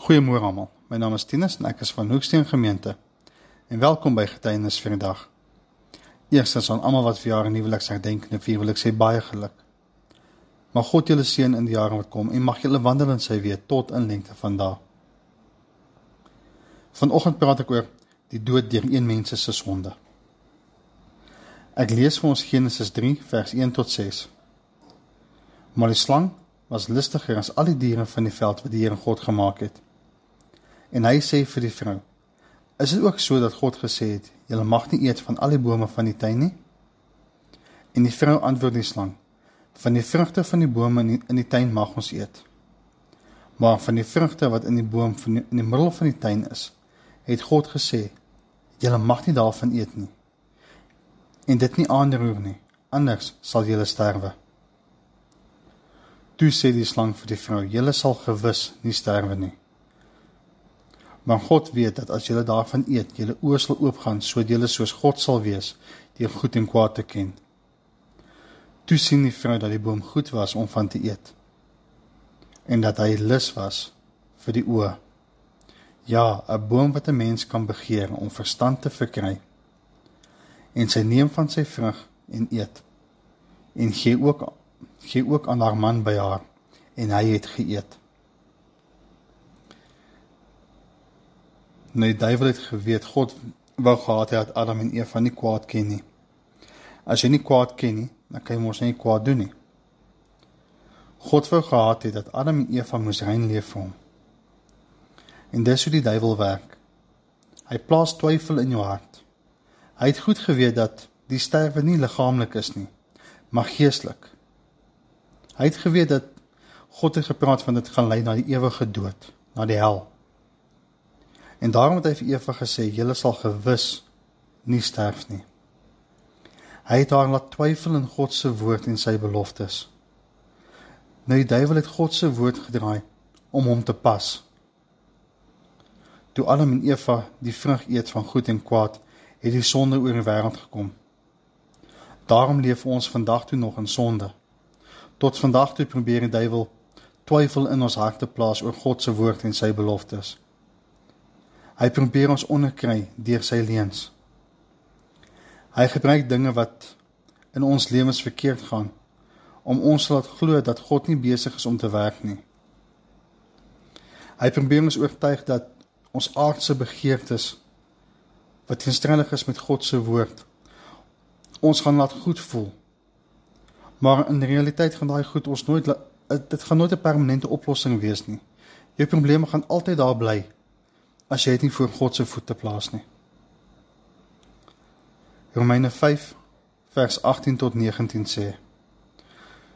Goeiemôre almal. My naam is Tinus en ek is van Hoeksteen Gemeente. En welkom by Getuienis vir die dag. Eerstens aan almal wat verjaar en nuweliks herdenk en vier wil ek sê baie geluk. Mag God julle seën in die jare wat kom en mag julle wandel in sy weë tot in lengte van dae. Vanoggend praat ek oor die dood deur een mens se sonde. Ek lees vir ons Genesis 3 vers 1 tot 6. Maar die slang was listiger as al die diere van die veld wat die Here God gemaak het. En hy sê vir die vrou: "Is dit ook so dat God gesê het: Julle mag nie eet van al die bome van die tuin nie?" En die vrou antwoord die slang: "Van die vrugte van die bome in die, in die tuin mag ons eet. Maar van die vrugte wat in die boom van die, in die middel van die tuin is, het God gesê: Julle mag nie daarvan eet nie. En dit nie aanroer nie, anders sal julle sterwe." Toe sê die slang vir die vrou: "Julle sal gewis nie sterwe nie." Maar God weet dat as julle daarvan eet, julle oë sal oopgaan sodat julle soos God sal wees, deur goed en kwaad te ken. Toe sien die vrou dat die boom goed was om van te eet en dat hy lus was vir die oë. Ja, 'n boom wat 'n mens kan begeer om verstand te verkry. En sy neem van sy vrug en eet. En gee ook gee ook aan haar man by haar en hy het geëet. Nou die duiwel het geweet God wou gehad het dat Adam en Eva nie kwaad ken nie. As jy nie kwaad ken nie, dan kan jy mos nie kwaad doen nie. God wou gehad het dat Adam en Eva moes rein leef vir hom. En dis hoe die duiwel werk. Hy plaas twyfel in jou hart. Hy het goed geweet dat die sterwe nie liggaamlik is nie, maar geestelik. Hy het geweet dat God het gepraat van dit gaan lei na die ewige dood, na die hel. En daarom het hy vir Eva gesê: "Julle sal gewis nie sterf nie." Hy het haar laat twyfel in God se woord en sy beloftes. Nou die duiwel het God se woord gedraai om hom te pas. Toe Adam en Eva die vrug eet van goed en kwaad, het die sonde oor die wêreld gekom. Daarom leef ons vandag toe nog in sonde. Tot vandag toe probeer die duiwel twyfel in ons harte plaas oor God se woord en sy beloftes. Hy probeer ons onderkry deur sy leuns. Hy gebruik dinge wat in ons lewens verkeerd gaan om ons laat glo dat God nie besig is om te werk nie. Hy probeer ons oortuig dat ons aardse begeertes wat teenstrydig is met God se woord ons gaan laat goed voel. Maar in realiteit gaan daai goed ons nooit dit gaan nooit 'n permanente oplossing wees nie. Jou probleme gaan altyd daar bly as jy dit nie voor God se voete plaas nie. Romeine 5 vers 18 tot 19 sê: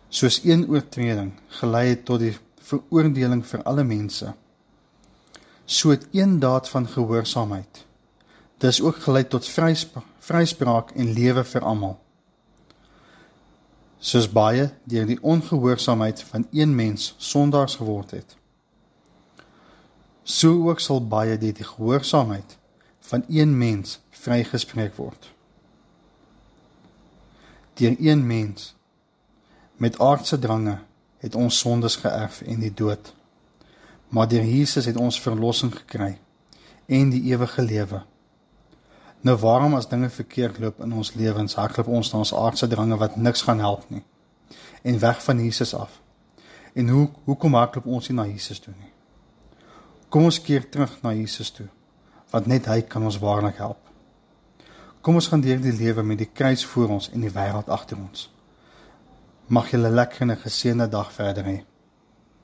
Soos een oortreding gelei het tot die veroordeling vir alle mense, so het een daad van gehoorsaamheid dis ook gelei tot vryspraak, vryspraak en lewe vir almal. Soos baie deur die ongehoorsaamheid van een mens sondaars geword het, so ook sal baie deur die gehoorsaamheid van een mens vrygespreek word. Deur een mens met aardse drange het ons sondes geërf en die dood. Maar deur Jesus het ons verlossing gekry en die ewige lewe. Nou waarom as dinge verkeerd loop in ons lewens, hardloop ons na ons aardse drange wat niks gaan help nie en weg van Jesus af. En hoe hoekom hardloop ons nie na Jesus toe nie? Kom ons keer terug na Jesus toe, want net hy kan ons waarlik help. Kom ons gaan deur die lewe met die kruis voor ons en die wêreld agter ons. Mag 'n lekker en geseënde dag verder hê.